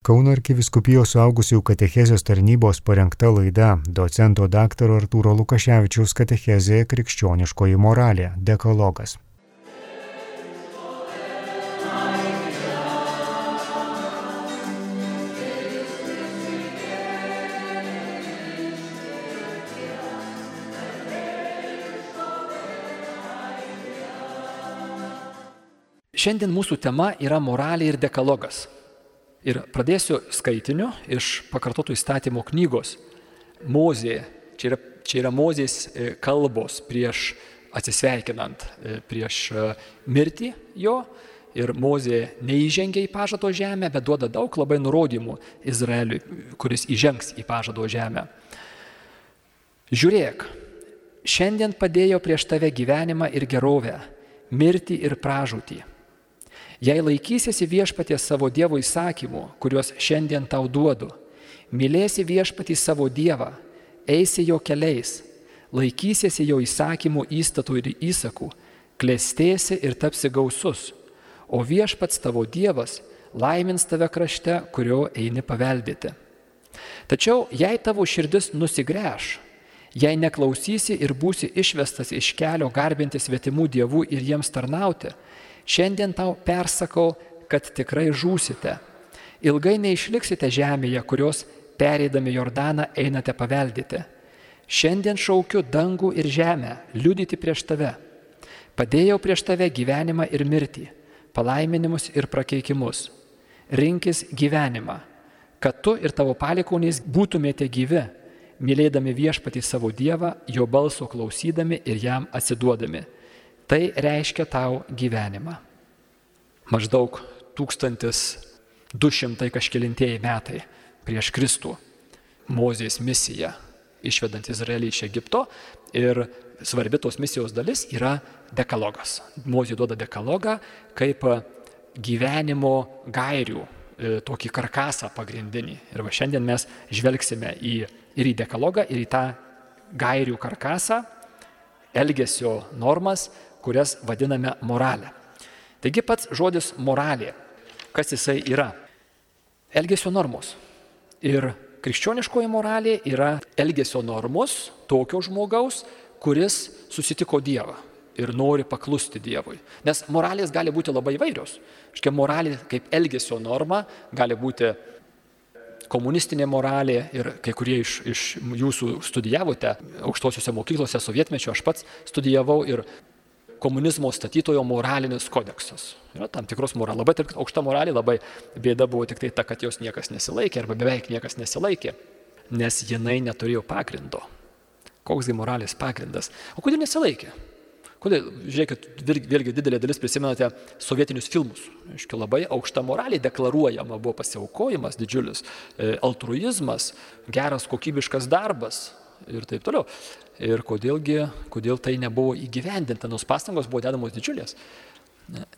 Kauno arkiviskupijos suaugusių katechezijos tarnybos parengta laida docento dr. Artūro Lukaševičiaus katechezė krikščioniškoji moralė - dekologas. Šiandien mūsų tema yra moralė ir dekalogas. Ir pradėsiu skaitiniu iš pakartotų įstatymo knygos. Mozė, čia yra, čia yra Mozės e, kalbos prieš atsisveikinant, e, prieš e, mirtį jo. Ir Mozė neįžengia į pažado žemę, bet duoda daug labai nurodymų Izraeliui, kuris įžengs į pažado žemę. Žiūrėk, šiandien padėjo prieš tave gyvenimą ir gerovę, mirtį ir pražūtį. Jei laikysiesi viešpaties savo Dievo įsakymų, kuriuos šiandien tau duodu, mylėsi viešpatį savo Dievą, eisi jo keliais, laikysiesi jo įsakymų įstatų ir įsakų, klėstėsi ir tapsi gausus, o viešpats tavo Dievas laimins tave krašte, kurio eini paveldėti. Tačiau jei tavo širdis nusigręš, jei neklausysi ir būsi išvestas iš kelio garbinti svetimų dievų ir jiems tarnauti, Šiandien tau persakau, kad tikrai žūsite. Ilgai neišliksite žemėje, kurios pereidami Jordaną einate paveldyti. Šiandien šaukiu dangų ir žemę, liudyti prieš tave. Padėjau prieš tave gyvenimą ir mirtį, palaiminimus ir prakeikimus. Rinkis gyvenimą, kad tu ir tavo palikonis būtumėte gyvi, mylėdami viešpatį savo Dievą, jo balso klausydami ir jam atsiduodami Tai reiškia tau gyvenimą. Maždaug 1200 kažkėlintieji metai prieš Kristų Mozės misija išvedant Izraelį iš Egipto ir svarbi tos misijos dalis yra dekalogas. Mozė duoda dekalogą kaip gyvenimo gairių e, tokį karkasą pagrindinį. Ir va šiandien mes žvelgsime į, ir į dekalogą, ir į tą gairių karkasą, elgesio normas, kurias vadiname moralę. Taigi pats žodis moralė, kas jisai yra? Elgesio normos. Ir krikščioniškoji moralė yra elgesio normos tokio žmogaus, kuris susitiko Dievą ir nori paklusti Dievui. Nes moralės gali būti labai vairios. Škia moralė kaip elgesio norma gali būti komunistinė moralė ir kai kurie iš, iš jūsų studijavote aukštosiuose mokyklose sovietmečio, aš pats studijavau ir komunizmo statytojo moralinis kodeksas. Yra tam tikros moralės. Labai aukšta moralė, labai bėda buvo tik tai ta, kad jos niekas nesilaikė arba beveik niekas nesilaikė, nes jinai neturėjo pagrindo. Koksgi moralės pagrindas? O kodėl nesilaikė? Kodėl, žiūrėkit, vėlgi didelė dalis prisimenate sovietinius filmus. Aiškiai, labai aukšta moralė deklaruojama buvo pasiaukojimas didžiulis, e, altruizmas, geras kokybiškas darbas ir taip toliau ir kodėlgi, kodėl tai nebuvo įgyvendinta, nors pastangos buvo dedamos didžiulės.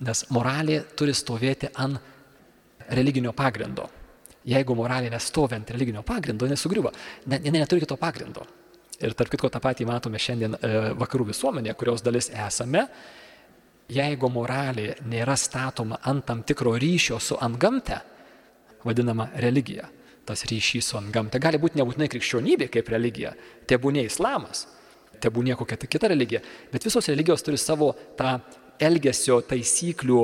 Nes moralė turi stovėti ant religinio pagrindo. Jeigu moralė nestovi ant religinio pagrindo, nesugriuva. Ne, ne, neturi kito pagrindo. Ir tarp kitko tą patį matome šiandien e, vakarų visuomenėje, kurios dalis esame. Jeigu moralė nėra statoma ant tam tikro ryšio su antgamte, vadinama religija, tas ryšys su antgamte. Gali būti nebūtinai krikščionybė kaip religija, tebūnė islamas, tebūnė kokia kita religija, bet visos religijos turi savo tą elgesio taisyklių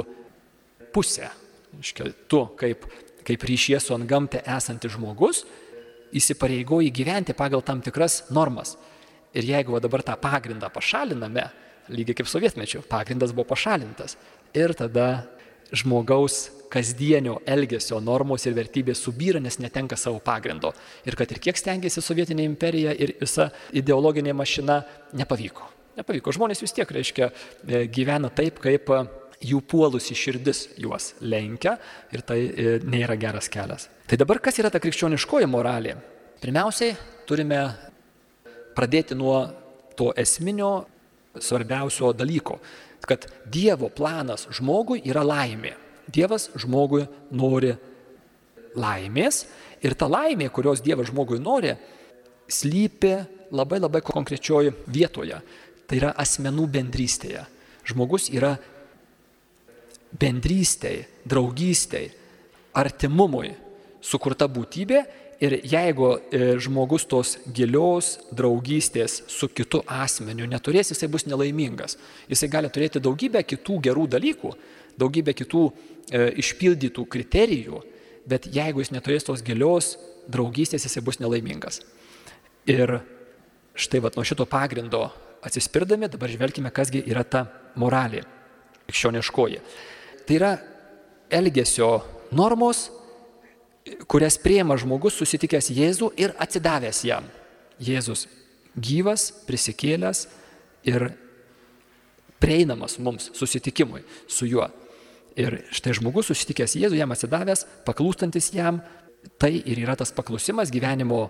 pusę. Iškia, tu kaip, kaip ryšyje su antgamte esantis žmogus įsipareigoji gyventi pagal tam tikras normas. Ir jeigu dabar tą pagrindą pašaliname, lygiai kaip sovietmečiu, pagrindas buvo pašalintas. Ir tada žmogaus kasdienio elgesio normos ir vertybės subyra, nes netenka savo pagrindo. Ir kad ir kiek stengiasi sovietinė imperija ir visa ideologinė mašina, nepavyko. Nepavyko. Žmonės vis tiek, reiškia, e, gyvena taip, kaip e, jų puolusi širdis juos lenkia ir tai e, nėra geras kelias. Tai dabar kas yra ta krikščioniškoji moralė? Pirmiausiai turime pradėti nuo to esminio svarbiausio dalyko, kad Dievo planas žmogui yra laimė. Dievas žmogui nori laimės ir ta laimė, kurios Dievas žmogui nori, slypi labai labai konkrečioje vietoje. Tai yra asmenų bendrystėje. Žmogus yra bendrystėje, draugystėje, artimumui sukurta būtybė ir jeigu e, žmogus tos gilios draugystės su kitu asmeniu neturės, jisai bus nelaimingas. Jisai gali turėti daugybę kitų gerų dalykų, daugybę kitų išpildytų kriterijų, bet jeigu jis neturės tos gilios draugystės, jisai bus nelaimingas. Ir štai vat, nuo šito pagrindo atsispirdami, dabar žvelgime, kasgi yra ta moralė krikščioniškoji. Tai yra elgesio normos, kurias prieima žmogus susitikęs Jėzų ir atsidavęs jam. Jėzus gyvas, prisikėlęs ir prieinamas mums susitikimui su juo. Ir štai žmogus susitikęs Jėzų, jam atsidavęs, paklūstantis jam, tai ir yra tas paklusimas gyvenimo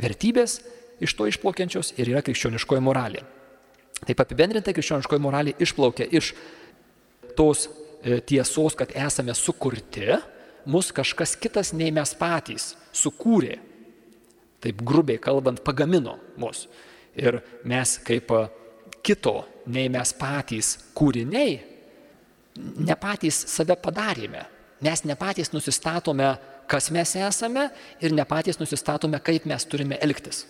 vertybės iš to išplaukiančios ir yra krikščioniškoji moralė. Taip apibendrintai krikščioniškoji moralė išplaukia iš tos e, tiesos, kad esame sukurti, mus kažkas kitas nei mes patys sukūrė. Taip grubiai kalbant, pagamino mus. Ir mes kaip e, kito nei mes patys kūriniai, ne patys save padarėme. Mes ne patys nusistatome, kas mes esame ir ne patys nusistatome, kaip mes turime elgtis.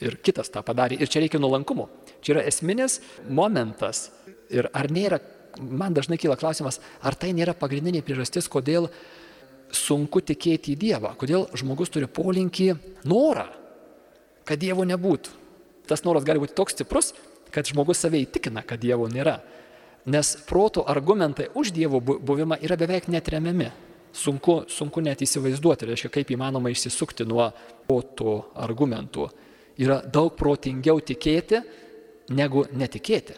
Ir kitas tą padarė. Ir čia reikia nuolankumo. Čia yra esminis momentas. Ir ar nėra man dažnai kyla klausimas, ar tai nėra pagrindinė priežastis, kodėl sunku tikėti į Dievą, kodėl žmogus turi polinkį norą, kad Dievo nebūtų. Tas noras gali būti toks stiprus, kad žmogus save įtikina, kad Dievo nėra. Nes proto argumentai už Dievo buvimą yra beveik netremiami. Sunku, sunku net įsivaizduoti, reiškia, kaip įmanoma išsisukti nuo proto argumentų. Yra daug protingiau tikėti, negu netikėti.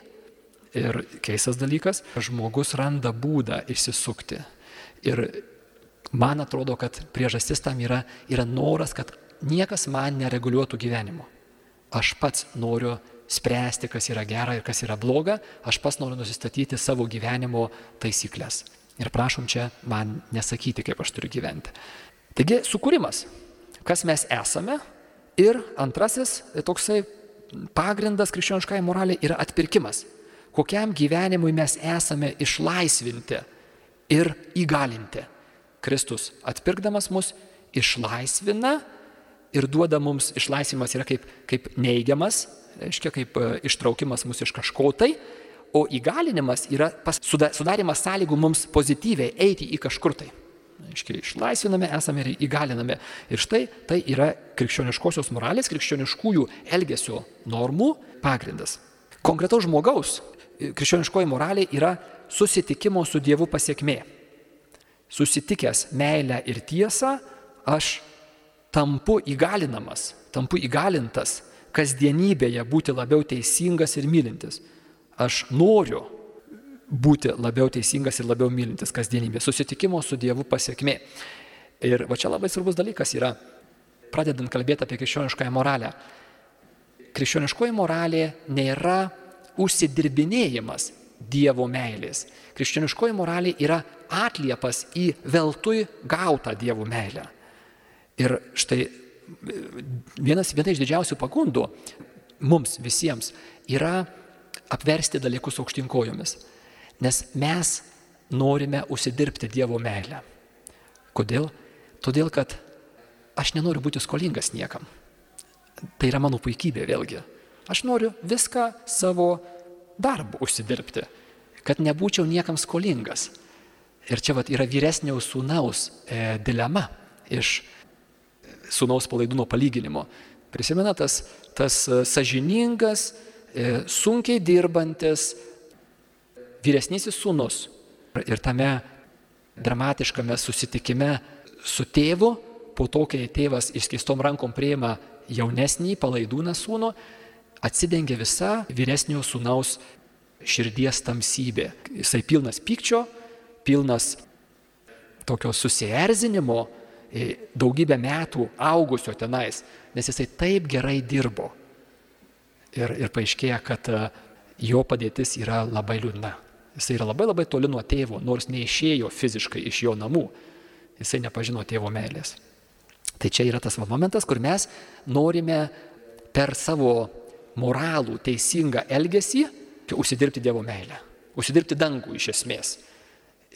Ir keistas dalykas, žmogus randa būdą išsisukti. Ir man atrodo, kad priežastis tam yra, yra noras, kad niekas man nereguliuotų gyvenimo. Aš pats noriu spręsti, kas yra gera ir kas yra bloga, aš pats noriu nusistatyti savo gyvenimo taisyklės. Ir prašom čia man nesakyti, kaip aš turiu gyventi. Taigi, sukūrimas, kas mes esame. Ir antrasis toksai pagrindas krikščioniškai moraliai yra atpirkimas kokiam gyvenimui mes esame išlaisvinti ir įgalinti. Kristus atpirkdamas mus išlaisvina ir duoda mums išlaisvimas yra kaip, kaip neigiamas, reiškia kaip e, ištraukimas mus iš kažko tai, o įgalinimas yra sudarimas sąlygų mums pozityviai eiti į kažkur tai. Aiškiai, išlaisviname, esame ir įgaliname. Ir štai tai yra krikščioniškosios moralės, krikščioniškųjų elgesio normų pagrindas. Konkretaus žmogaus krikščioniškoji moralė yra susitikimo su Dievu pasiekmė. Susitikęs meilę ir tiesą, aš tampu įgalinamas, tampu įgalintas kasdienybėje būti labiau teisingas ir mylintis. Aš noriu būti labiau teisingas ir labiau mylintis kasdienybėje. Susitikimo su Dievu pasiekmė. Ir va čia labai svarbus dalykas yra, pradedant kalbėti apie krikščioniškąją moralę. Krikščioniškoji moralė nėra užsidirbinėjimas Dievo meilės. Krikščioniškoji moralė yra atliepas į veltui gautą Dievo meilę. Ir štai vienas, viena iš didžiausių pagundų mums visiems yra apversti dalykus aukštinkojomis. Nes mes norime užsidirbti Dievo meilę. Kodėl? Todėl, kad aš nenoriu būti skolingas niekam. Tai yra mano puikybė vėlgi. Aš noriu viską savo darbu užsidirbti, kad nebūčiau niekam skolingas. Ir čia vat, yra vyresnio sūnaus e, dilema iš sūnaus palaidūno palyginimo. Prisimena tas, tas e, sažiningas, e, sunkiai dirbantis vyresnysis sūnus. Ir tame dramatiškame susitikime su tėvu, po to, kai tėvas išskistom rankom prieima jaunesnį palaidūną sūnų, atsidengia visa vyresnio sūnaus širdies tamsybė. Jisai pilnas pykčio, pilnas tokio susierzinimo, daugybę metų augusio tenais, nes jisai taip gerai dirbo. Ir, ir paaiškėja, kad e, jo padėtis yra labai liūdna. Jisai yra labai labai toli nuo tėvo, nors neišėjo fiziškai iš jo namų. Jisai nepažino tėvo meilės. Tai čia yra tas momentas, kur mes norime per savo moralų, teisingą elgesį, užsidirbti Dievo meilę, užsidirbti dangų iš esmės.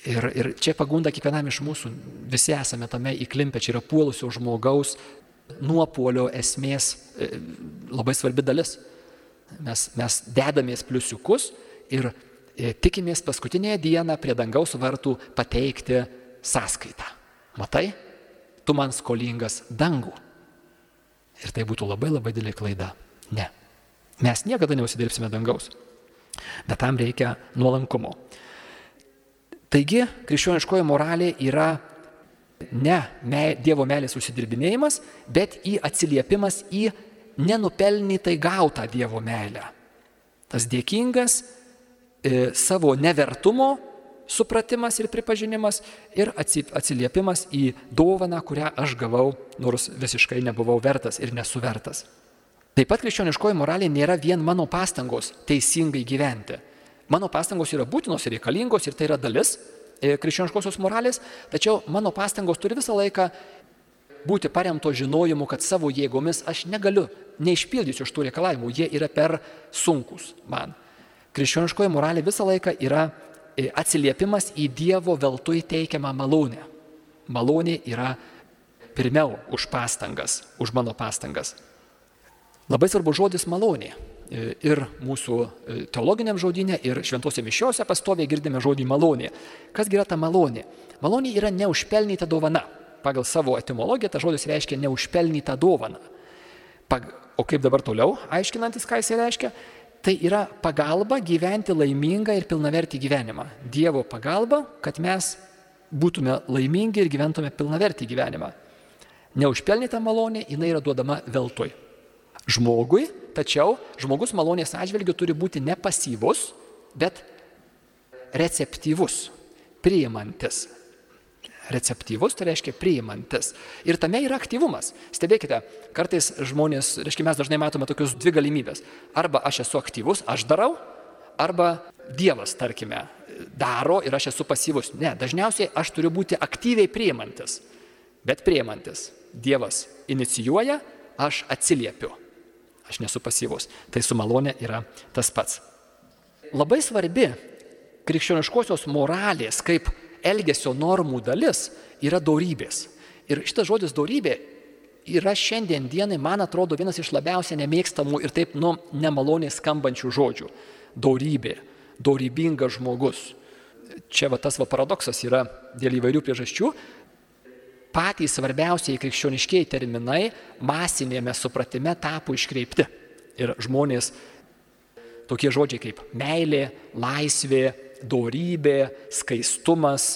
Ir, ir čia pagunda kiekvienam iš mūsų, visi esame tame įklimpę, čia yra puolusio žmogaus nuopolio esmės e, labai svarbi dalis. Mes, mes dedamės pliusiukus ir e, tikimės paskutinėje dieną prie dangaus vartų pateikti sąskaitą. Matai, tu man skolingas dangų. Ir tai būtų labai labai didelė klaida. Ne. Mes niekada neusidirbsime dangaus. Bet tam reikia nuolankumo. Taigi, krikščioniškoji moralė yra ne Dievo meilės užsidirbinėjimas, bet į atsiliepimas į nenupelnytai gautą Dievo meilę. Tas dėkingas e, savo nevertumo supratimas ir pripažinimas ir atsiliepimas į dovaną, kurią aš gavau, nors visiškai nebuvau vertas ir nesuvertas. Taip pat krikščioniškoji moralė nėra vien mano pastangos teisingai gyventi. Mano pastangos yra būtinos ir reikalingos ir tai yra dalis e, krikščioniškosios moralės, tačiau mano pastangos turi visą laiką būti paremto žinojimu, kad savo jėgomis aš negaliu, neišpildysiu šitų reikalavimų, jie yra per sunkus man. Krikščioniškoji moralė visą laiką yra e, atsiliepimas į Dievo veltui teikiamą malonę. Malonė yra pirmiau už pastangas, už mano pastangas. Labai svarbu žodis malonė. E, ir mūsų e, teologiniam žodinė, ir šventose mišiuose pastoviai girdime žodį malonė. Kas yra ta malonė? Malonė yra neužpelnyta dovana. Pagal savo etimologiją ta žodis reiškia neužpelnyta dovana. Pag... O kaip dabar toliau, aiškinantis, ką jis reiškia? Tai yra pagalba gyventi laimingą ir pilnavertį gyvenimą. Dievo pagalba, kad mes būtume laimingi ir gyventume pilnavertį gyvenimą. Neužpelnyta malonė, jinai yra duodama veltui žmogui, tačiau žmogus malonės atžvilgiu turi būti ne pasyvus, bet receptyvus, priimantis. Receptyvus tai reiškia priimantis. Ir tame yra aktyvumas. Stebėkite, kartais žmonės, reiškia mes dažnai matome tokius dvi galimybės. Arba aš esu aktyvus, aš darau, arba Dievas, tarkime, daro ir aš esu pasyvus. Ne, dažniausiai aš turiu būti aktyviai priimantis. Bet priimantis. Dievas inicijuoja, aš atsiliepiu. Aš nesu pasyvus. Tai su malonė yra tas pats. Labai svarbi krikščioniškosios moralės kaip elgesio normų dalis yra dorybės. Ir šitas žodis dorybė yra šiandien dienai, man atrodo, vienas iš labiausiai nemėgstamų ir taip nu nemaloniai skambančių žodžių. Dorybė, dorybingas žmogus. Čia va tas va paradoksas yra dėl įvairių priežasčių, patys svarbiausiai krikščioniškiai terminai masinėme supratime tapo iškreipti. Ir žmonės tokie žodžiai kaip meilė, laisvė, dorybė, skaistumas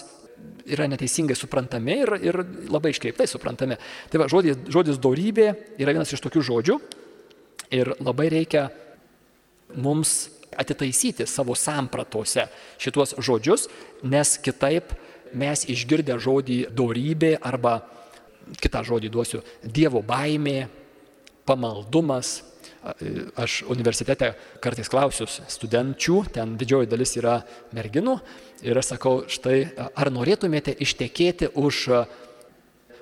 yra neteisingai suprantami ir, ir labai iškreiptai suprantami. Tai va, žodis, žodis dorybė yra vienas iš tokių žodžių ir labai reikia mums atitaisyti savo sampratose šituos žodžius, nes kitaip mes išgirdę žodį dorybė arba kitą žodį duosiu Dievo baimė, pamaldumas. Aš universitete kartais klausiu studenčių, ten didžioji dalis yra merginų ir aš sakau, štai, ar norėtumėte ištekėti už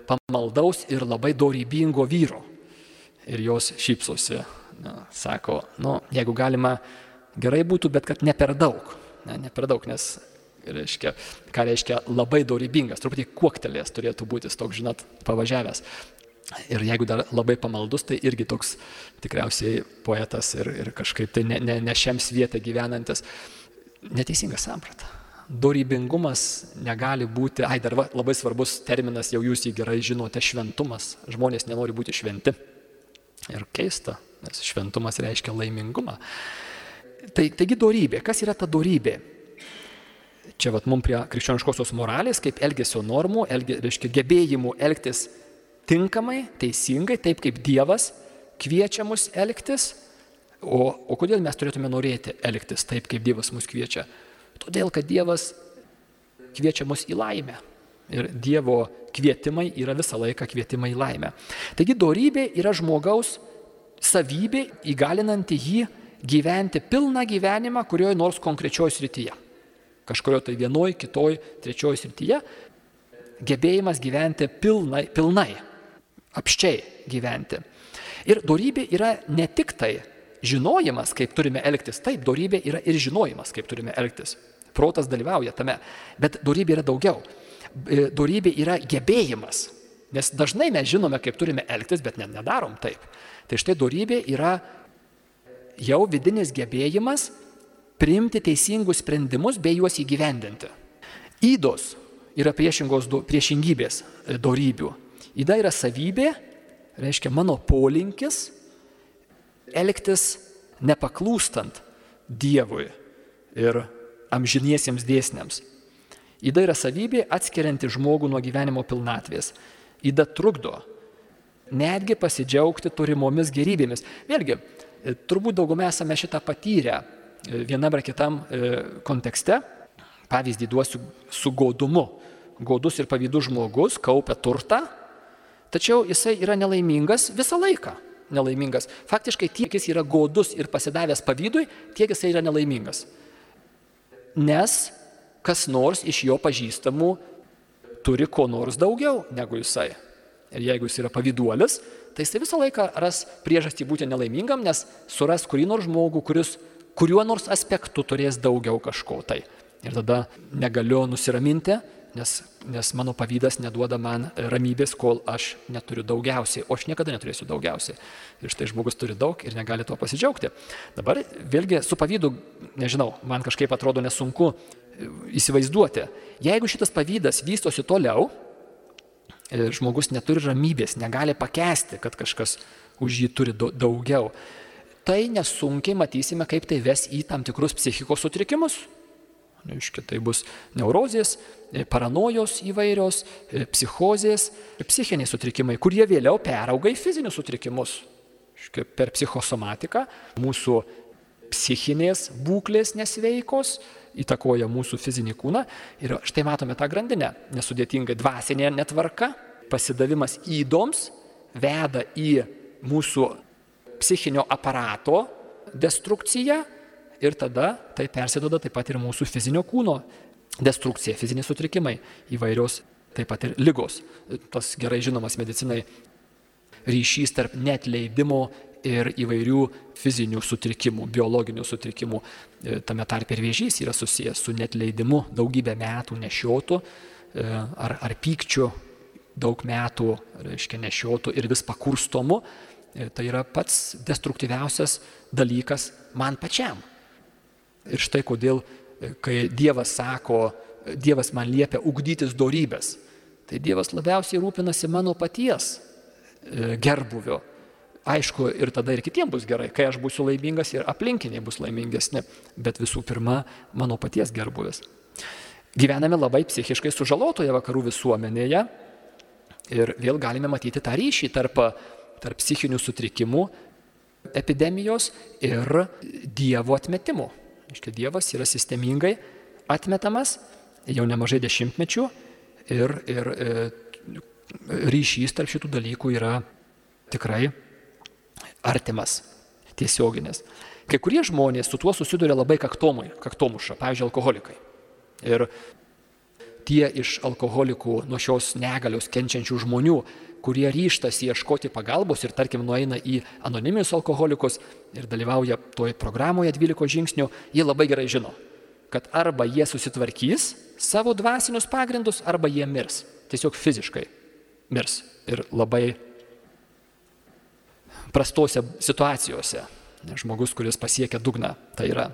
pamaldaus ir labai dorybingo vyro? Ir jos šypsosi. Na, sako, nu, jeigu galima, gerai būtų, bet kad ne per daug. Ne, ne per daug, nes reiškia, ką reiškia labai dorybingas, truputį kuoktelės turėtų būti toks, žinot, pavažiavęs. Ir jeigu dar labai pamaldus, tai irgi toks tikriausiai poetas ir, ir kažkaip tai ne, ne, ne šiam vietą gyvenantis. Neteisinga samprata. Dorybingumas negali būti, ai dar va, labai svarbus terminas, jau jūs jį gerai žinote, šventumas. Žmonės nenori būti šventi. Ir keista, nes šventumas reiškia laimingumą. Tai, taigi dorybė, kas yra ta dorybė? Čia vat mum prie krikščioniškosios moralės, kaip elgesio normų, elge, reiškia gebėjimų elgtis tinkamai, teisingai, taip kaip Dievas kviečia mus elgtis. O, o kodėl mes turėtume norėti elgtis taip, kaip Dievas mus kviečia? Todėl, kad Dievas kviečia mus į laimę. Ir Dievo kvietimai yra visą laiką kvietimai į laimę. Taigi dorybė yra žmogaus savybė įgalinanti jį gyventi pilną gyvenimą kurioje nors konkrečioje srityje kažkurio tai vienoj, kitoj, trečioj srityje, gebėjimas gyventi pilnai, pilnai, apščiai gyventi. Ir darybė yra ne tik tai žinojimas, kaip turime elgtis, taip, darybė yra ir žinojimas, kaip turime elgtis. protas dalyvauja tame. Bet darybė yra daugiau. E, darybė yra gebėjimas. Nes dažnai mes žinome, kaip turime elgtis, bet net nedarom taip. Tai štai darybė yra jau vidinis gebėjimas priimti teisingus sprendimus bei juos įgyvendinti. Įdos yra priešingybės e, darybių. Įda yra savybė, reiškia mano polinkis elgtis nepaklūstant Dievui ir amžiniesiems dėsniams. Įda yra savybė atskirianti žmogų nuo gyvenimo pilnatvės. Įda trukdo netgi pasidžiaugti turimomis gerybėmis. Vėlgi, e, turbūt daugumą esame šitą patyrę vienam ar kitam e, kontekste. Pavyzdį duosiu su godumu. Godus ir pavydus žmogus kaupia turtą, tačiau jisai yra nelaimingas visą laiką. Nelaimingas. Faktiškai tiek jis yra godus ir pasidavęs pavydui, tiek jisai yra nelaimingas. Nes kas nors iš jo pažįstamų turi ko nors daugiau negu jisai. Ir jeigu jis yra pavyduolis, tai jisai visą laiką ras priežastį būti nelaimingam, nes suras kurį nors žmogų, kuris kuriuo nors aspektu turės daugiau kažko tai. Ir tada negaliu nusiraminti, nes, nes mano pavydas neduoda man ramybės, kol aš neturiu daugiausiai, o aš niekada neturėsiu daugiausiai. Ir štai žmogus turi daug ir negali tuo pasidžiaugti. Dabar vėlgi su pavydu, nežinau, man kažkaip atrodo nesunku įsivaizduoti. Jeigu šitas pavydas vystosi toliau, žmogus neturi ramybės, negali pakęsti, kad kažkas už jį turi daugiau, tai nesunkiai matysime, kaip tai ves į tam tikrus psichikos sutrikimus. Iškia, tai bus neurozės, e, paranojos įvairios, e, psichozės, psichiniai sutrikimai, kurie vėliau perauga į fizinius sutrikimus. Iškia, per psichosomatiką mūsų psichinės būklės nesveikos, įtakoja mūsų fizinį kūną. Ir štai matome tą grandinę. Nesudėtingai dvasinė netvarka, pasidavimas įdoms veda į mūsų psichinio aparato destrukciją ir tada tai persidoda taip pat ir mūsų fizinio kūno destrukcija, fiziniai sutrikimai, įvairios taip pat ir lygos. Tas gerai žinomas medicinai ryšys tarp netleidimo ir įvairių fizinių sutrikimų, biologinių sutrikimų. E, tame tarp ir vėžys yra susijęs su netleidimu daugybę metų nešiotų e, ar, ar pykčiu daug metų, reiškia, nešiotų ir vis pakurstomu. E, tai yra pats destruktyviausias dalykas man pačiam. Ir štai kodėl, kai Dievas sako, Dievas man liepia ugdytis dorybės, tai Dievas labiausiai rūpinasi mano paties gerbuvio, aišku, ir tada ir kitiems bus gerai, kai aš būsiu laimingas ir aplinkiniai bus laimingesni, bet visų pirma, mano paties gerbuvis. Gyvename labai psichiškai sužalotoje vakarų visuomenėje ir vėl galime matyti tą ryšį tarp, tarp psichinių sutrikimų, epidemijos ir Dievo atmetimų. Iškia, Dievas yra sistemingai atmetamas jau nemažai dešimtmečių ir, ir e, ryšys tarp šitų dalykų yra tikrai artimas, tiesioginis. Kai kurie žmonės su tuo susiduria labai kaktomui, kaktomuša, pavyzdžiui, alkoholikai. Ir tie iš alkoholikų nuo šios negalios kenčiančių žmonių, kurie ryštasi ieškoti pagalbos ir tarkim nueina į anoniminius alkoholikus ir dalyvauja toje programoje 12 žingsnių, jie labai gerai žino, kad arba jie susitvarkys savo dvasinius pagrindus, arba jie mirs. Tiesiog fiziškai mirs. Ir labai prastose situacijose. Žmogus, kuris pasiekia dugną, tai yra.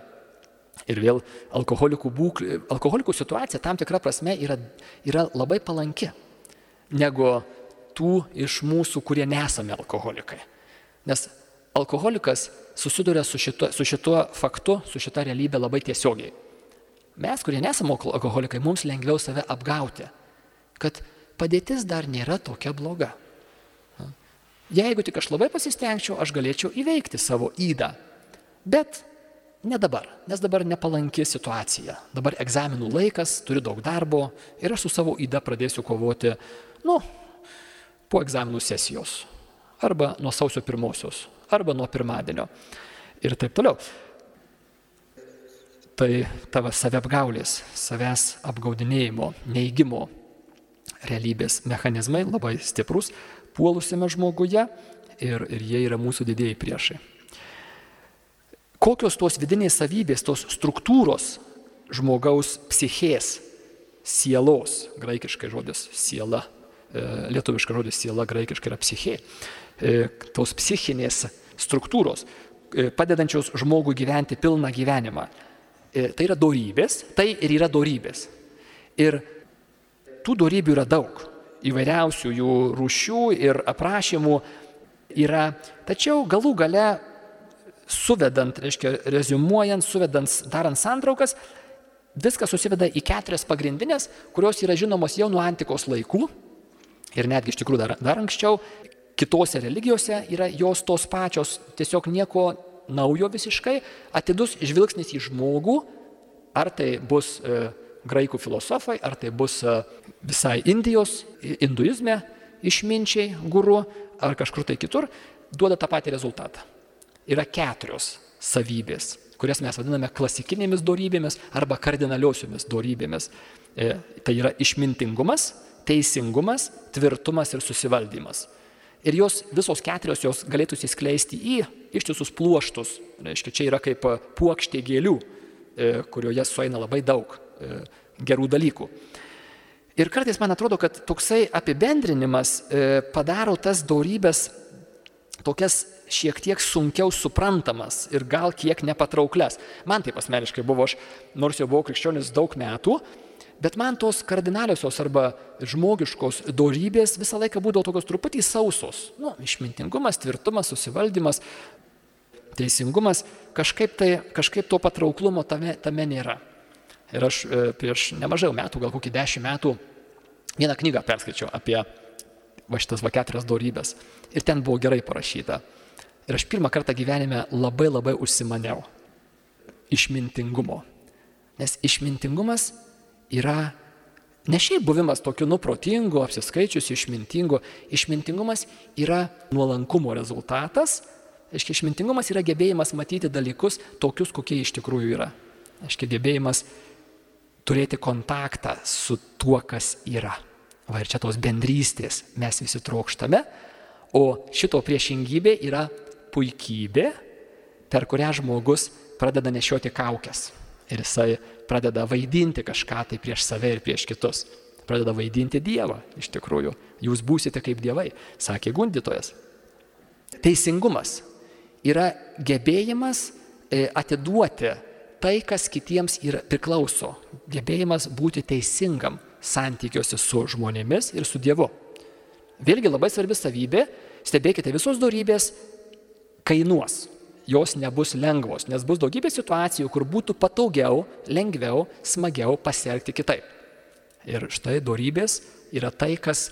Ir vėl alkoholikų, būklė, alkoholikų situacija tam tikra prasme yra, yra labai palanki negu tų iš mūsų, kurie nesame alkoholikai. Nes alkoholikas susiduria su šituo, su šituo faktu, su šita realybė labai tiesiogiai. Mes, kurie nesame alkoholikai, mums lengviau save apgauti, kad padėtis dar nėra tokia bloga. Jeigu tik aš labai pasistengčiau, aš galėčiau įveikti savo įdą. Bet ne dabar, nes dabar nepalanki situacija. Dabar egzaminų laikas, turiu daug darbo ir aš su savo įda pradėsiu kovoti, nu, po egzaminų sesijos. Arba nuo sausio pirmosios, arba nuo pirmadienio. Ir taip toliau. Tai tavo saviapgaulės, savęs apgaudinėjimo, neįgymo realybės mechanizmai labai stiprus puolusiame žmoguje ir, ir jie yra mūsų didėjai priešai. Kokios tos vidinės savybės, tos struktūros žmogaus psichės, sielos, graikiškai žodis siela, e, lietuviškas žodis siela, graikiškai yra psichė, e, tos psichinės struktūros, e, padedančios žmogui gyventi pilną gyvenimą. Tai yra dorybės, tai ir yra dorybės. Ir tų dorybių yra daug, įvairiausių jų rūšių ir aprašymų yra, tačiau galų gale suvedant, reiškia, rezumuojant, suvedant, darant santraukas, viskas susiveda į keturias pagrindinės, kurios yra žinomos jau nuo antikos laikų ir netgi iš tikrųjų dar, dar anksčiau. Kitose religijose yra jos tos pačios, tiesiog nieko naujo visiškai, atidus žvilgsnis į žmogų, ar tai bus e, graikų filosofai, ar tai bus e, visai Indijos, hinduizme išminčiai, guru, ar kažkur tai kitur, duoda tą patį rezultatą yra keturios savybės, kurias mes vadiname klasikinėmis dorybėmis arba kardinaliosiomis dorybėmis. E, tai yra išmintingumas, teisingumas, tvirtumas ir susivaldymas. Ir jos visos keturios jos galėtų įsiskleisti į ištisus pluoštus. Reiškia, čia yra kaip puokštė gėlių, e, kurioje sueina labai daug e, gerų dalykų. Ir kartais man atrodo, kad toksai apibendrinimas e, padaro tas dorybės tokias šiek tiek sunkiau suprantamas ir gal kiek nepatrauklias. Man taip asmeniškai buvo, aš nors jau buvau krikščionis daug metų, bet man tos kardinaliosios arba žmogiškos dorybės visą laiką būdavo tokios truputį sausos. Nu, išmintingumas, tvirtumas, susivaldymas, teisingumas, kažkaip, tai, kažkaip to patrauklumo tame, tame nėra. Ir aš e, prieš nemažai metų, gal kokį dešimt metų, vieną knygą perskaičiau apie va šitas va keturias dorybės. Ir ten buvo gerai parašyta. Ir aš pirmą kartą gyvenime labai labai užsimaniau išmintingumo. Nes išmintingumas yra ne šiaip buvimas tokiu nuprotingu, apsiskaičiusiu, išmintingu. Išmintingumas yra nuolankumo rezultatas. Aiškiai, išmintingumas yra gebėjimas matyti dalykus tokius, kokie iš tikrųjų yra. Aiškiai, gebėjimas turėti kontaktą su tuo, kas yra. Va ir čia tos bendrystės mes visi trokštame, o šito priešingybė yra puikybė, per kurią žmogus pradeda nešioti kaukės. Ir jisai pradeda vaidinti kažką tai prieš save ir prieš kitus. Pradeda vaidinti Dievą, iš tikrųjų. Jūs būsite kaip dievai, sakė gundytojas. Teisingumas yra gebėjimas e, atiduoti tai, kas kitiems yra, priklauso. Gebėjimas būti teisingam santykiuose su žmonėmis ir su Dievu. Vėlgi labai svarbi savybė, stebėkite visos darybės kainuos. Jos nebus lengvos, nes bus daugybė situacijų, kur būtų patogiau, lengviau, smagiau pasielgti kitaip. Ir štai darybės yra tai, kas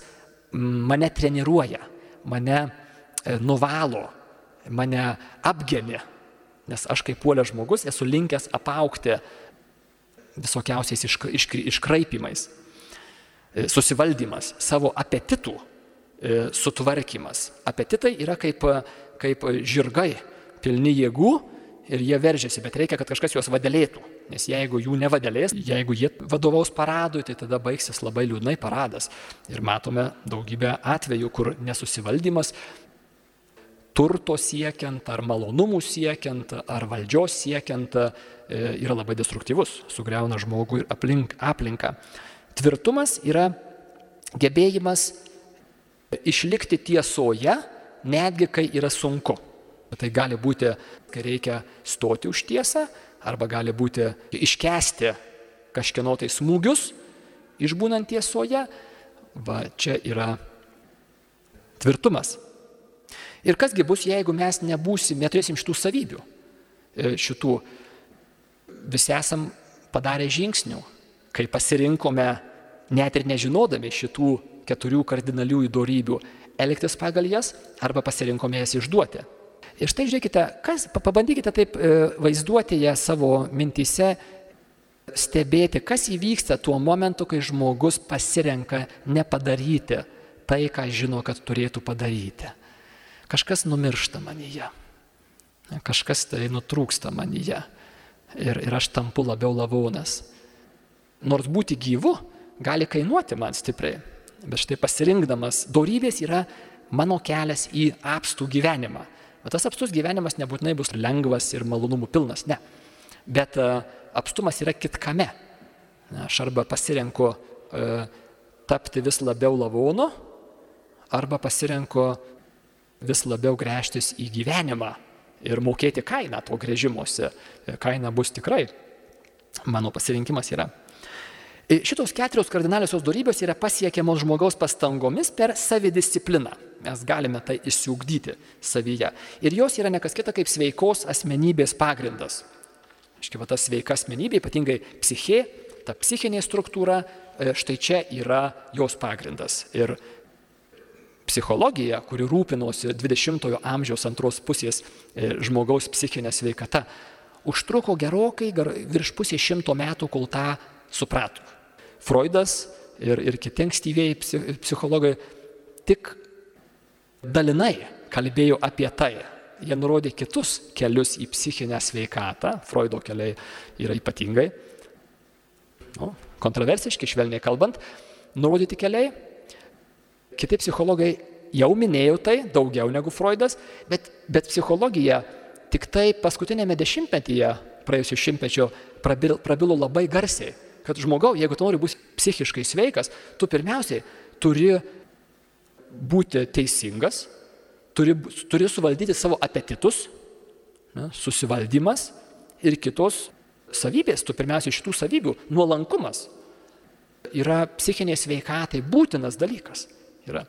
mane treniruoja, mane e, nuvalo, mane apgeni. Nes aš kaip puolė žmogus esu linkęs apaukti visokiausiais iškraipimais, susivaldymas, savo apetitų e, sutvarkymas. Apetitai yra kaip kaip žirgai, pilni jėgų ir jie veržiasi, bet reikia, kad kažkas juos vadėlėtų. Nes jeigu jų nevadėlės, jeigu jie vadovaus paradui, tai tada baigsis labai liūdnai paradas. Ir matome daugybę atvejų, kur nesusivaldymas turto siekiant, ar malonumų siekiant, ar valdžios siekiant e, yra labai destruktyvus, sugriauna žmogų ir aplink, aplinką. Tvirtumas yra gebėjimas išlikti tiesoje, netgi kai yra sunku. Tai gali būti, kai reikia stoti už tiesą, arba gali būti iškesti kažkieno tai smūgius, išbūnant tiesoje. Va čia yra tvirtumas. Ir kasgi bus, jeigu mes nebūsim, neturėsim šitų savybių, e, šitų visi esam padarę žingsnių, kai pasirinkome, net ir nežinodami šitų keturių kardinaliųjų darybių, elgtis pagal jas arba pasirinkome jas išduoti. Ir štai žiūrėkite, kas, pabandykite taip e, vaizduoti ją savo mintise, stebėti, kas įvyksta tuo momentu, kai žmogus pasirenka nepadaryti tai, ką žino, kad turėtų padaryti. Kažkas numiršta manyje, kažkas tai nutrūksta manyje ir, ir aš tampu labiau lavonas. Nors būti gyvu gali kainuoti man stipriai, Bet štai pasirinkdamas, darybės yra mano kelias į apstų gyvenimą. Bet tas apstus gyvenimas nebūtinai bus lengvas ir malonumų pilnas, ne. bet e, apstumas yra kitkame. Aš arba pasirenku e, tapti vis labiau lavonu, arba pasirenku vis labiau grėžtis į gyvenimą ir mokėti kainą to grėžimuose. Kaina bus tikrai, mano pasirinkimas yra. Šitos keturios kardinaliosios darybės yra pasiekiamos žmogaus pastangomis per savidiscipliną. Mes galime tai įsiugdyti savyje. Ir jos yra nekas kita kaip sveikos asmenybės pagrindas. Iškiva ta sveika asmenybė, ypatingai psichė, ta psichinė struktūra, e, štai čia yra jos pagrindas. Ir psichologija, kuri rūpinosi 20-ojo amžiaus antros pusės e, žmogaus psichinė sveikata, užtruko gerokai virš pusės šimto metų, kol tą suprato. Freudas ir, ir kiti ankstyvieji psichologai tik dalinai kalbėjo apie tai. Jie nurodė kitus kelius į psichinę sveikatą, Freudo keliai yra ypatingai, nu, kontroversiški, švelniai kalbant, nurodyti keliai, Kiti psichologai jau minėjo tai daugiau negu Freudas, bet, bet psichologija tik tai paskutinėme dešimtmetyje praėjusio šimtmečio prabilo, prabilo labai garsiai, kad žmogau, jeigu tu nori būti psichiškai sveikas, tu pirmiausiai turi būti teisingas, turi, turi suvaldyti savo apetitus, ne, susivaldymas ir kitos savybės, tu pirmiausia šitų savybių, nuolankumas yra psichinė sveikatai būtinas dalykas. Yra.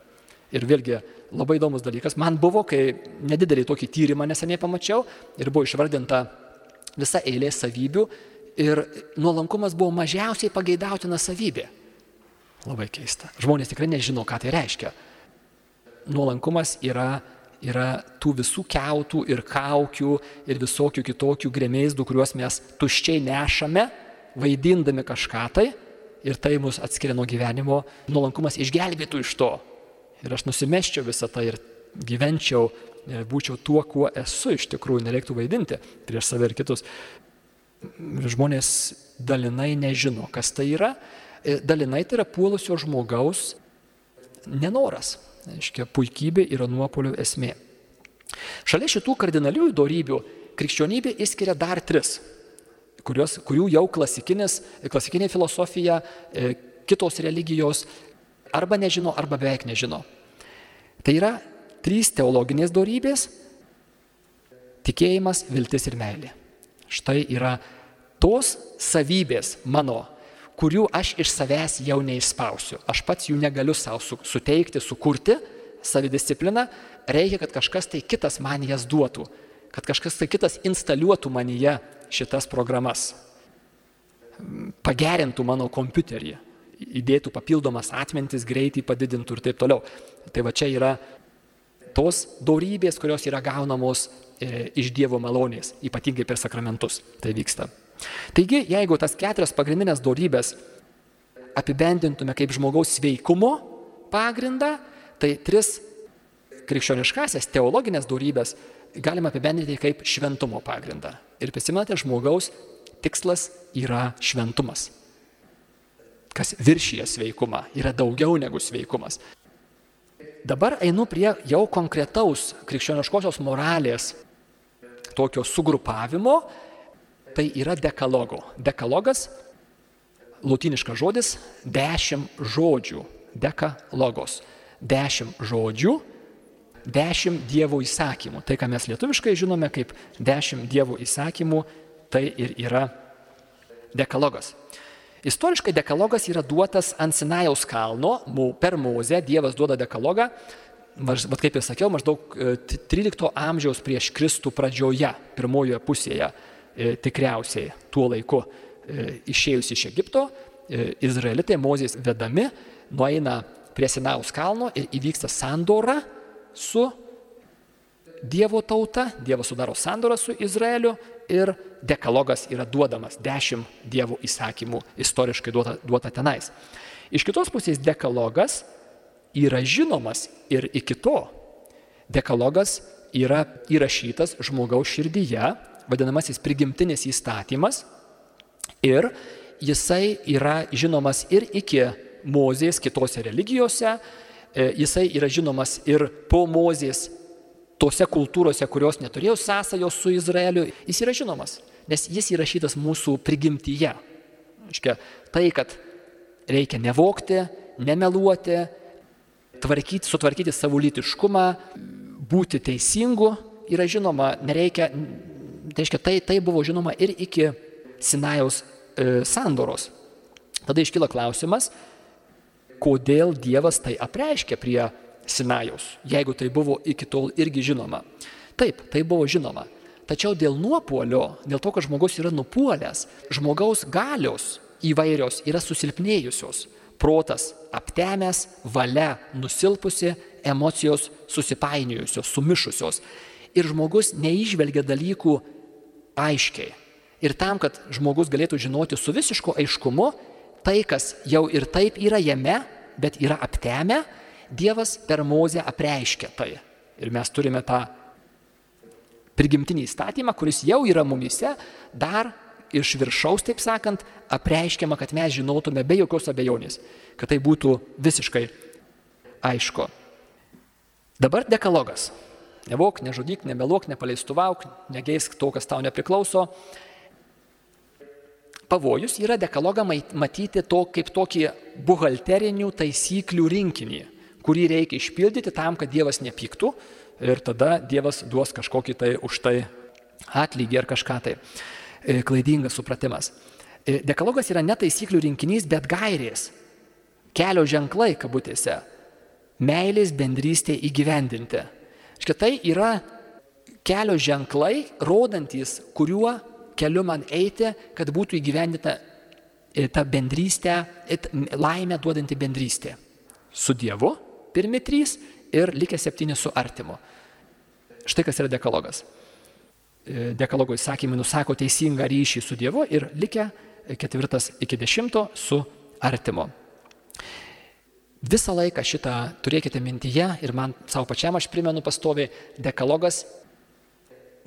Ir vėlgi labai įdomus dalykas, man buvo, kai nedidelį tokį tyrimą neseniai pamačiau ir buvo išvardinta visa eilė savybių ir nuolankumas buvo mažiausiai pageidautina savybė. Labai keista. Žmonės tikrai nežino, ką tai reiškia. Nuolankumas yra, yra tų visų keutų ir kaukių ir visokių kitokių grėmėsdų, kuriuos mes tuščiai nešame, vaidindami kažką tai ir tai mus atskiria nuo gyvenimo. Nuolankumas išgelbėtų iš to. Ir aš nusimeščiau visą tai ir gyvenčiau, būčiau tuo, kuo esu iš tikrųjų, nereiktų vaidinti prieš save ir kitus. Žmonės dalinai nežino, kas tai yra. E, dalinai tai yra puolusio žmogaus nenoras. Aiškia, puikybė yra nuopolių esmė. Šalia šitų kardinaliųjų darybių krikščionybė įskiria dar tris, kurios, kurių jau klasikinė filosofija, e, kitos religijos arba nežino, arba beveik nežino. Tai yra trys teologinės darybės - tikėjimas, viltis ir meilė. Štai yra tos savybės mano, kurių aš iš savęs jau neišspausiu. Aš pats jų negaliu savo suteikti, sukurti, savidiscipliną, reikia, kad kažkas tai kitas man jas duotų, kad kažkas tai kitas instaliuotų manyje šitas programas, pagerintų mano kompiuterį įdėtų papildomas atmintis, greitį padidintų ir taip toliau. Tai va čia yra tos dorybės, kurios yra gaunamos iš Dievo malonės, ypatingai per sakramentus tai vyksta. Taigi, jeigu tas keturias pagrindinės dorybės apibendintume kaip žmogaus sveikumo pagrindą, tai tris krikščioniškasias teologinės dorybės galima apibendrinti kaip šventumo pagrindą. Ir prisimenate, žmogaus tikslas yra šventumas kas viršyje sveikumą, yra daugiau negu sveikumas. Dabar einu prie jau konkretaus krikščioniškosios moralės tokio sugrupavimo, tai yra dekalogo. Dekalogas, latiniškas žodis, dešimt žodžių, dekalogos. Dešimt žodžių, dešimt Dievo įsakymų. Tai, ką mes lietuviškai žinome kaip dešimt Dievo įsakymų, tai ir yra dekalogas. Istoriškai dekalogas yra duotas ant Sinajaus kalno, per Mozę Dievas duoda dekalogą, bet kaip ir sakiau, maždaug 13 e, amžiaus prieš Kristų pradžioje, pirmojoje pusėje e, tikriausiai tuo laiku e, išėjus iš Egipto, Izraelitai Mozės vedami nueina prie Sinajaus kalno ir įvyksta sandora su Dievo tauta, Dievas sudaro sandorą su Izraeliu ir dekalogas yra duodamas, dešimt Dievo įsakymų istoriškai duota, duota tenais. Iš kitos pusės dekalogas yra žinomas ir iki to. Dekalogas yra įrašytas žmogaus širdyje, vadinamasis prigimtinis įstatymas ir jisai yra žinomas ir iki Mozės kitose religijose, e, jisai yra žinomas ir po Mozės tose kultūrose, kurios neturėjo sąsajos su Izraeliu, jis yra žinomas. nes jis įrašytas mūsų prigimtyje. Iškia, tai, kad reikia nevokti, nemeluoti, tvarkyti, sutvarkyti savo lytiškumą, būti teisingu, yra žinoma, nereikia, tai reiškia, tai, tai buvo žinoma ir iki Sinajaus e, sandoros. Tada iškyla klausimas, kodėl Dievas tai apreiškė prie Sinajaus, jeigu tai buvo iki tol irgi žinoma. Taip, tai buvo žinoma. Tačiau dėl nuopuolio, dėl to, kad žmogus yra nupuolęs, žmogaus galios įvairios yra susilpnėjusios. Protas aptemęs, valia nusilpusi, emocijos susipainiojusios, sumišusios. Ir žmogus neižvelgia dalykų aiškiai. Ir tam, kad žmogus galėtų žinoti su visišku aiškumu, tai, kas jau ir taip yra jame, bet yra aptemę, Dievas per mozę apreiškia tai. Ir mes turime tą prigimtinį įstatymą, kuris jau yra mumise, dar iš viršaus, taip sakant, apreiškiama, kad mes žinotume be jokios abejonės, kad tai būtų visiškai aišku. Dabar dekalogas. Nevok, nežudyk, nemeluok, nepaleistuvauk, negeisk to, kas tau nepriklauso, pavojus yra dekalogą matyti to kaip tokį buhalterinių taisyklių rinkinį, kurį reikia išpildyti tam, kad Dievas nepyktų ir tada Dievas duos kažkokį tai už tai atlygį ar kažką tai. E, klaidingas supratimas. E, dekalogas yra ne taisyklių rinkinys, bet gairės, kelio ženklai, kabutėse, meilės bendrystė įgyvendinti. Štai tai yra kelio ženklai, rodantis, kuriuo keliu man eiti, kad būtų įgyvendita e, ta bendrystė, laimę duodanti bendrystė. Su Dievu, pirmi trys ir likę septyni su artimu. Štai kas yra dekalogas. E, dekalogo įsakymai nusako teisingą ryšį su Dievu ir likę ketvirtas iki dešimto su artimu. Visą laiką šitą turėkite mintyje ir man savo pačiam aš primenu pastoviai, dekalogas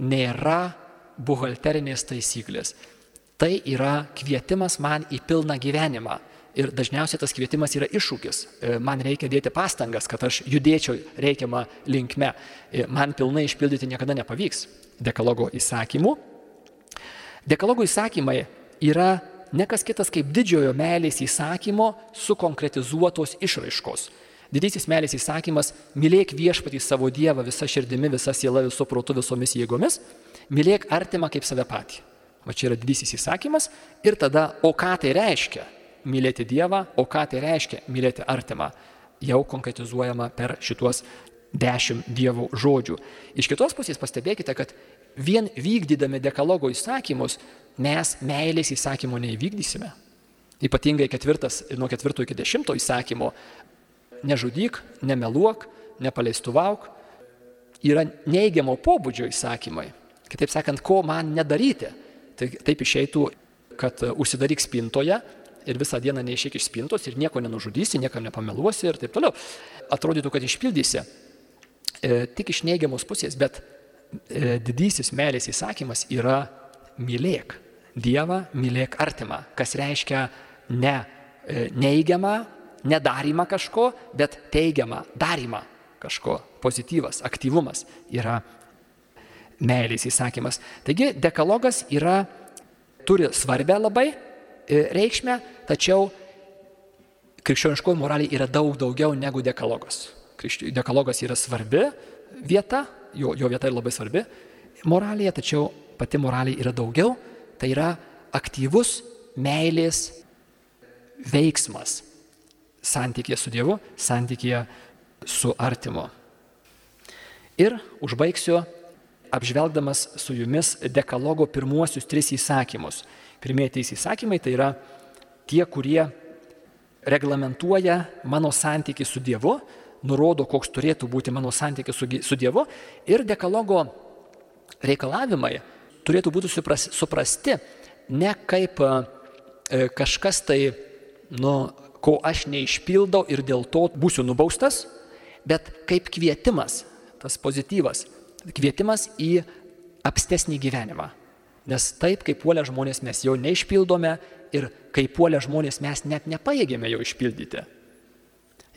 nėra buhalterinės taisyklės. Tai yra kvietimas man į pilną gyvenimą. Ir dažniausiai tas kvietimas yra iššūkis. E, man reikia dėti pastangas, kad aš judėčiau reikiamą linkme. Man pilnai išpildyti niekada nepavyks dekalogo įsakymų. Dekalogo įsakymai yra ne kas kitas kaip didžiojo meilės įsakymo sukonkretizuotos išraiškos. Didysis meilės įsakymas - mylėk viešpatį savo Dievą visą širdimi, visą sielą, visų protų, visomis jėgomis mylėk artimą kaip save patį. Va čia yra didysis įsakymas ir tada, o ką tai reiškia mylėti Dievą, o ką tai reiškia mylėti artimą, jau konkretizuojama per šituos dešimt Dievo žodžių. Iš kitos pusės pastebėkite, kad vien vykdydami dekalogo įsakymus mes meilės įsakymo neįvykdysime. Ypatingai ketvirtas, nuo ketvirto iki dešimto įsakymo - nežudyk, nemeluok, nepaleistuvauk - yra neigiamo pobūdžio įsakymai. Kitaip sakant, ko man nedaryti. Tai taip išeitų, kad užsidaryk spintoje ir visą dieną neišėk iš spintos ir nieko nenužudysi, niekam nepameluosi ir taip toliau. Atrodytų, kad išpildysi. E, tik iš neigiamos pusės, bet e, didysis meilės įsakymas yra mylėk. Dievą mylėk artimą, kas reiškia ne e, neigiamą, nedarimą kažko, bet teigiamą darimą kažko. Pozityvas, aktyvumas yra meilės įsakymas. Taigi dekalogas yra, turi svarbę labai e, reikšmę, tačiau krikščioniškoji moralė yra daug daugiau negu dekalogas. Dekalogas yra svarbi vieta, jo, jo vieta yra labai svarbi moralėje, tačiau pati moralė yra daugiau, tai yra aktyvus meilės veiksmas santykėje su Dievu, santykėje su artimu. Ir užbaigsiu apžvelgdamas su jumis dekalogo pirmuosius tris įsakymus. Pirmieji trys įsakymai tai yra tie, kurie reglamentuoja mano santykių su Dievu, nurodo, koks turėtų būti mano santykis su, su Dievu ir dekalogo reikalavimai turėtų būti suprasti ne kaip e, kažkas tai, nu, ko aš neišpildau ir dėl to būsiu nubaustas, bet kaip kvietimas, tas pozityvas, kvietimas į apstesnį gyvenimą. Nes taip, kaip puolę žmonės mes jo neišpildome ir kai puolę žmonės mes net nepaėgėme jo išpildyti.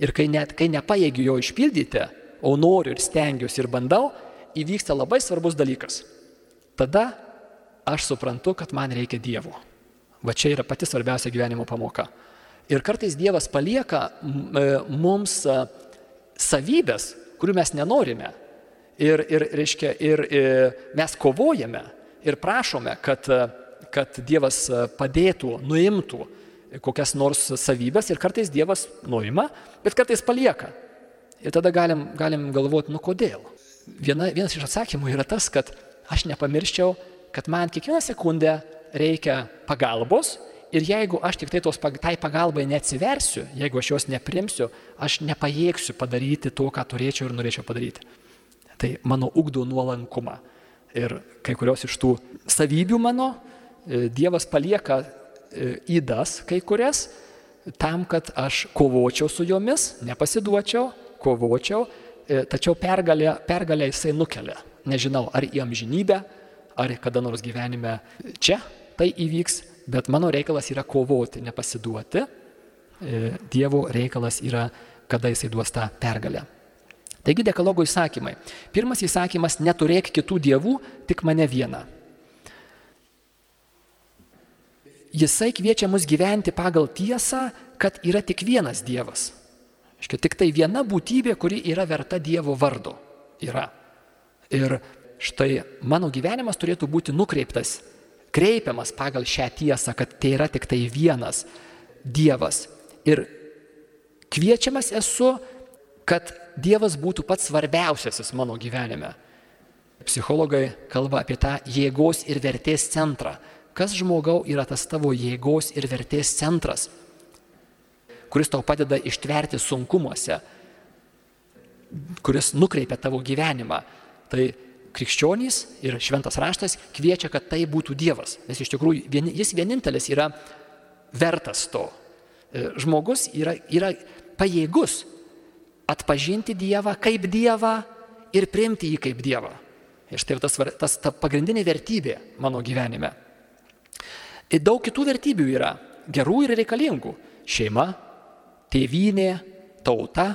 Ir kai, net, kai nepaėgiu jo išpildyti, o noriu ir stengiuosi ir bandau, įvyksta labai svarbus dalykas. Tada aš suprantu, kad man reikia Dievo. Va čia yra pati svarbiausia gyvenimo pamoka. Ir kartais Dievas palieka e, mums e, savybės, kurių mes nenorime. Ir, ir, reiškia, ir, ir e, mes kovojame ir prašome, kad, kad Dievas padėtų, nuimtų kokias nors savybės ir kartais Dievas nuima, bet kartais palieka. Ir tada galim, galim galvoti, nu kodėl. Viena, vienas iš atsakymų yra tas, kad aš nepamirščiau, kad man kiekvieną sekundę reikia pagalbos ir jeigu aš tik tai tos, tai pagalbai neatsiversiu, jeigu aš jos neprimsiu, aš nepajėgsiu padaryti to, ką turėčiau ir norėčiau padaryti. Tai mano ugdo nuolankumą. Ir kai kurios iš tų savybių mano e, Dievas palieka įdas e, kai kurias tam, kad aš kovočiau su jomis, nepasiduočiau, kovočiau, e, tačiau pergalę, pergalę jisai nukelia. Nežinau, ar į amžinybę, ar kada nors gyvenime čia tai įvyks, bet mano reikalas yra kovoti, nepasiduoti. Dievo reikalas yra, kada jisai duos tą pergalę. Taigi dekalogo įsakymai. Pirmas įsakymas - neturėk kitų dievų, tik mane vieną. Jisai kviečia mus gyventi pagal tiesą, kad yra tik vienas Dievas. Iškia, tik tai viena būtybė, kuri yra verta Dievo vardo. Yra. Ir štai mano gyvenimas turėtų būti nukreiptas, kreipiamas pagal šią tiesą, kad tai yra tik tai vienas Dievas. Ir kviečiamas esu kad Dievas būtų pats svarbiausiasis mano gyvenime. Psichologai kalba apie tą jėgos ir vertės centrą. Kas žmogau yra tas tavo jėgos ir vertės centras, kuris tau padeda ištverti sunkumuose, kuris nukreipia tavo gyvenimą. Tai krikščionys ir šventas raštas kviečia, kad tai būtų Dievas. Nes iš tikrųjų vien, jis vienintelis yra vertas to. E, žmogus yra, yra pajėgus atpažinti Dievą kaip Dievą ir priimti jį kaip Dievą. Ir štai tas, tas ta pagrindinė vertybė mano gyvenime. Daug kitų vertybių yra, gerų ir reikalingų. Šeima, tėvynė, tauta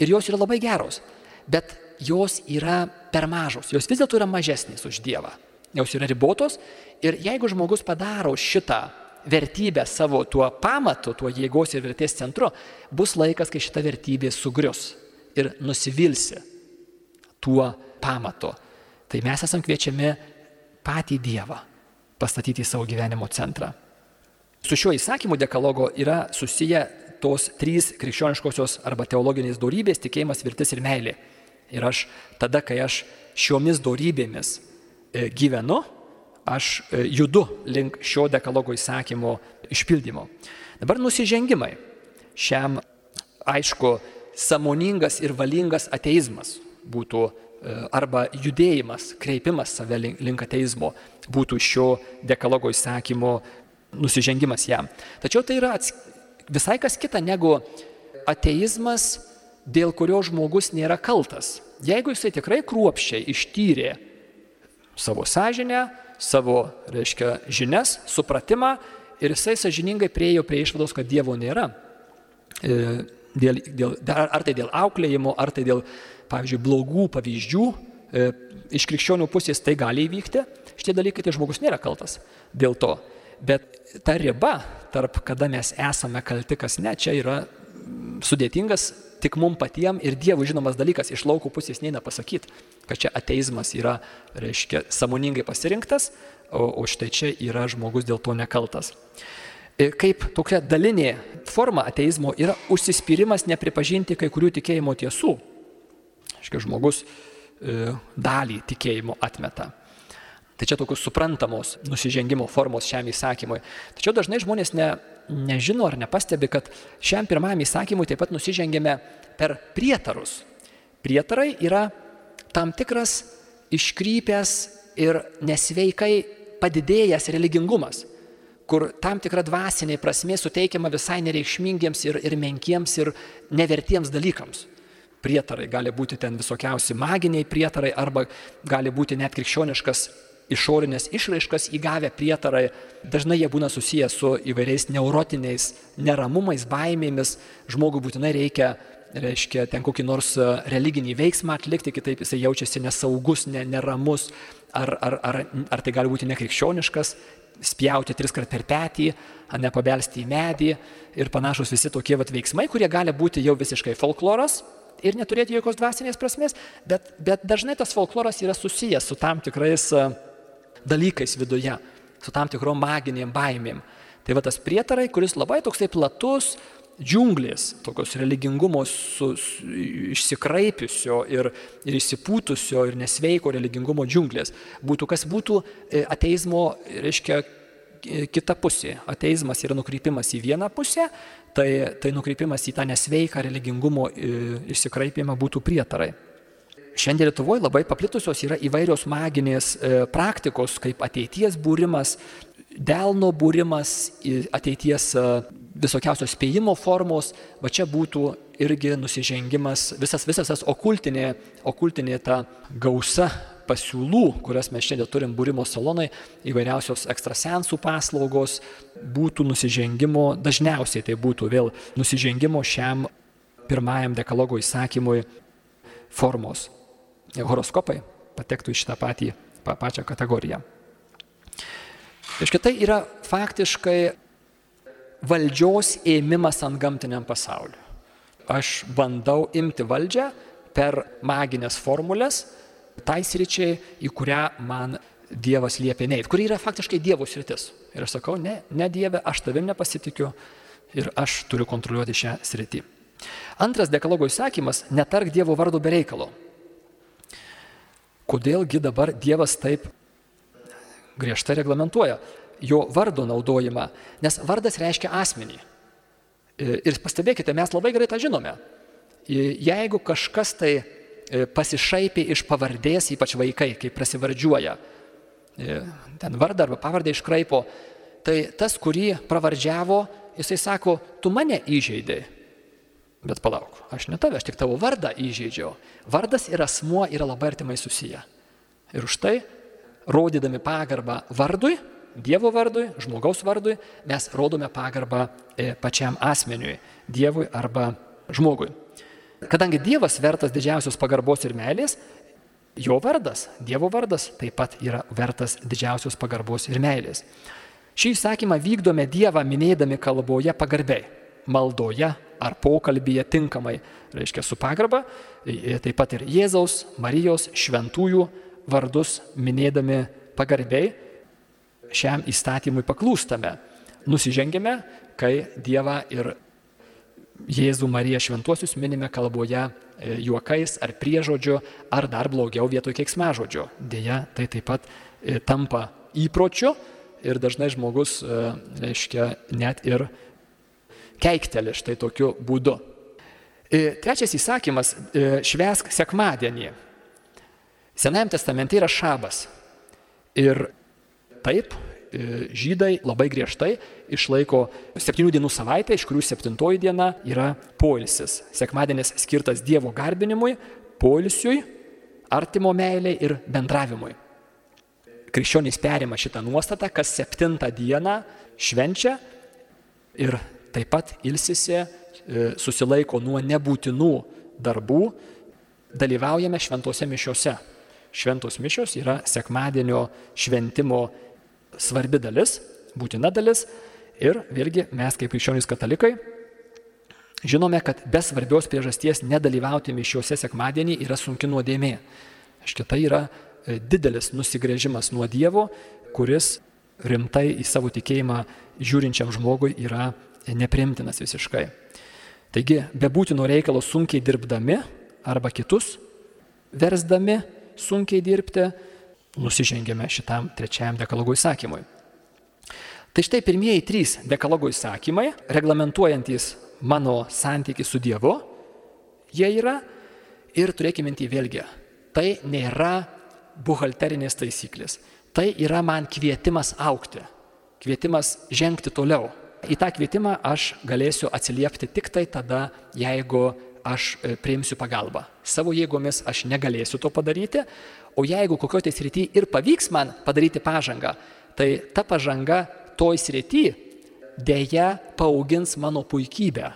ir jos yra labai geros. Bet jos yra per mažos, jos vis dėlto yra mažesnės už Dievą. Jos yra ribotos ir jeigu žmogus padaro šitą vertybę savo tuo pamatu, tuo jėgos ir vertės centru, bus laikas, kai šita vertybė sugrius ir nusivilsi tuo pamatu. Tai mes esam kviečiami patį Dievą pastatyti į savo gyvenimo centrą. Su šiuo įsakymu dekalogo yra susiję tos trys krikščioniškosios arba teologinės darybės - tikėjimas, viltis ir meilė. Ir aš tada, kai aš šiomis darybėmis e, gyvenu, aš e, judu link šio dekalogo įsakymo išpildymo. Dabar nusižengimai. Šiam, aišku, samoningas ir valingas ateizmas būtų arba judėjimas, kreipimas save link ateizmo būtų šio dekalogo įsakymo nusižengimas jam. Tačiau tai yra visai kas kita negu ateizmas, dėl kurio žmogus nėra kaltas. Jeigu jisai tikrai kruopščiai ištyrė savo sąžinę, savo, reiškia, žinias, supratimą ir jisai sažiningai priejo prie išvados, kad Dievo nėra. E, dėl, dėl, ar tai dėl auklėjimo, ar tai dėl, pavyzdžiui, blogų pavyzdžių, e, iš krikščionių pusės tai gali įvykti, šitie dalykai tai žmogus nėra kaltas dėl to. Bet ta riba tarp kada mes esame kalti, kas ne, čia yra sudėtingas tik mum patiem ir Dievų žinomas dalykas iš laukų pusės neina pasakyti, kad čia ateizmas yra, reiškia, samoningai pasirinktas, o, o štai čia yra žmogus dėl to nekaltas. Ir kaip tokia dalinė forma ateizmo yra užsispyrimas nepripažinti kai kurių tikėjimo tiesų. Aiškiai, žmogus e, dalį tikėjimo atmeta. Tai čia tokios suprantamos nusižengimo formos šiam įsakymui. Tačiau dažnai žmonės ne, nežino ar nepastebi, kad šiam pirmajam įsakymui taip pat nusižengėme per prietarus. Prietarai yra tam tikras iškrypęs ir nesveikai padidėjęs religingumas, kur tam tikra dvasinė prasme suteikiama visai nereikšmingiems ir, ir menkiems ir nevertiems dalykams prietarai, gali būti ten visokiausi maginiai prietarai arba gali būti net krikščioniškas išorinės išraiškas įgavę prietarai, dažnai jie būna susiję su įvairiais neurotiniais neramumais, baimėmis, žmogui būtinai reikia reiškia, ten kokį nors e, religinį veiksmą atlikti, kitaip jisai jaučiasi nesaugus, ne, neramus, ar, ar, ar, ar tai gali būti nekrikščioniškas, spjauti tris kart per petį, nepabelsti į medį ir panašus visi tokie vat, veiksmai, kurie gali būti jau visiškai folkloras ir neturėti jokios dvasinės prasmės, bet, bet dažnai tas folkloras yra susijęs su tam tikrais e, dalykais viduje, su tam tikrom maginėm baimėm. Tai va tas prietarai, kuris labai toksai platus, džiunglės, tokios religingumo su, su, išsikraipiusio ir, ir įsipūtusio ir nesveiko religingumo džiunglės. Būtų kas būtų e, ateizmo, reiškia, kita pusė. Ateizmas yra nukreipimas į vieną pusę, tai, tai nukreipimas į tą nesveiką religingumo e, išsikraipimą būtų prietarai. Šiandien Lietuvoje labai paplitusios yra įvairios maginės e, praktikos, kaip ateities būrimas, delno būrimas, ateities visokiausios spėjimo formos, va čia būtų irgi nusižengimas, visas, visas tas okultinė, okultinė ta gausa pasiūlų, kurias mes šiandien turim būrimo salonai, įvairiausios ekstrasensų paslaugos, būtų nusižengimo, dažniausiai tai būtų vėl nusižengimo šiam pirmajam dekalogo įsakymui formos. Horoskopai patektų į šitą patį, pačią kategoriją. Iškiai tai yra faktiškai valdžios ėmimas ant gamtiniam pasauliu. Aš bandau imti valdžią per maginės formulės, tai sričiai, į kurią man Dievas liepia neįti, kuri yra faktiškai Dievo sritis. Ir aš sakau, ne, ne Dieve, aš tavim nepasitikiu ir aš turiu kontroliuoti šią sritį. Antras dekalogo įsakymas - netark Dievo vardo be reikalo. Kodėlgi dabar Dievas taip griežtai reglamentuoja? jo vardo naudojimą, nes vardas reiškia asmenį. E, ir pastebėkite, mes labai gerai tą žinome. E, jeigu kažkas tai pasišaipė iš pavardės, ypač vaikai, kai prasivardžiuoja, ten vardą arba pavardę iškraipo, tai tas, kurį pravardžiavo, jisai sako, tu mane įžeidai. Bet palauk, aš ne tave, aš tik tavo vardą įžeidžiau. Vardas ir asmuo yra labai artimai susiję. Ir už tai, rodydami pagarbą vardui, Dievo vardui, žmogaus vardui, mes rodome pagarbą e, pačiam asmeniui, Dievui arba žmogui. Kadangi Dievas vertas didžiausios pagarbos ir meilės, jo vardas, Dievo vardas taip pat yra vertas didžiausios pagarbos ir meilės. Šį įsakymą vykdome Dievą minėdami kalboje pagarbiai, maldoje ar pokalbėje tinkamai, reiškia su pagarba, taip pat ir Jėzaus, Marijos, šventųjų vardus minėdami pagarbiai šiam įstatymui paklūstame. Nusižengėme, kai Dievą ir Jėzų Mariją šventuosius minime kalboje e, juokais ar priežodžiu, ar dar blogiau vietoj keiksmažodžio. Deja, tai taip pat e, tampa įpročiu ir dažnai žmogus, e, reiškia, net ir keikteli štai tokiu būdu. Trečias įsakymas - švesk sekmadienį. Senajame testamente yra šabas. Ir Taip, žydai labai griežtai išlaiko septynių dienų savaitę, iš kurių septintoji diena yra poilsis. Sekmadienis skirtas Dievo garbinimui, poilsiui, artimo meiliai ir bendravimui. Krikščionys perima šitą nuostatą, kas septintą dieną švenčia ir taip pat ilsisi, e, susilaiko nuo nebūtinų darbų, dalyvaujame šventose mišiuose. Šventos mišios yra sekmadienio šventimo svarbi dalis, būtina dalis ir vėlgi mes kaip krikščionys katalikai žinome, kad be svarbios priežasties nedalyvauti mišiuose sekmadienį yra sunki nuodėmė. Štai tai yra e, didelis nusigrėžimas nuo Dievo, kuris rimtai į savo tikėjimą žiūrinčiam žmogui yra neprimtinas visiškai. Taigi, be būtino reikalo sunkiai dirbdami arba kitus versdami sunkiai dirbti, nusižengėme šitam trečiajam dekalogo įsakymui. Tai štai pirmieji trys dekalogo įsakymai, reglamentuojantis mano santyki su Dievu, jie yra ir turėkime mintį vėlgi, tai nėra buhalterinės taisyklės, tai yra man kvietimas aukti, kvietimas žengti toliau. Į tą kvietimą aš galėsiu atsiliepti tik tai tada, jeigu aš e, priimsiu pagalbą. Savo jėgomis aš negalėsiu to padaryti, o jeigu kokioje tai srityje ir pavyks man padaryti pažangą, tai ta pažanga toj srityje dėja paaugins mano puikybę,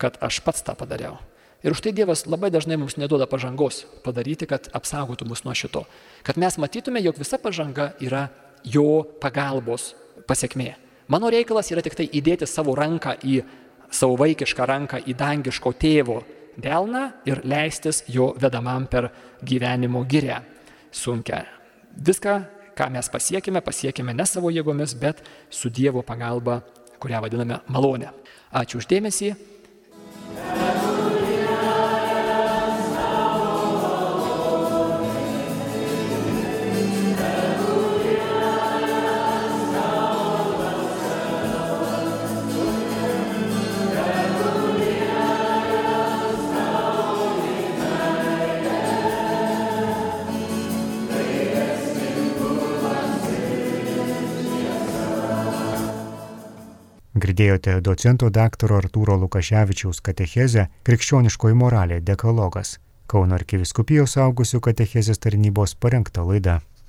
kad aš pats tą padariau. Ir už tai Dievas labai dažnai mums neduoda pažangos padaryti, kad apsaugotų mus nuo šito. Kad mes matytume, jog visa pažanga yra jo pagalbos pasiekmė. Mano reikalas yra tik tai įdėti savo ranką į savo vaikišką ranką į dangiško tėvo delną ir leistis jo vedamam per gyvenimo gyrę sunkę. Viską, ką mes pasiekime, pasiekime ne savo jėgomis, bet su Dievo pagalba, kurią vadiname malonę. Ačiū uždėmesį. Girdėjote docento daktaro Artūro Lukaševičiaus katechezę Krikščioniškoji moralė dekalogas. Kauno arkiviskupijos augusių katechezės tarnybos parengta laida.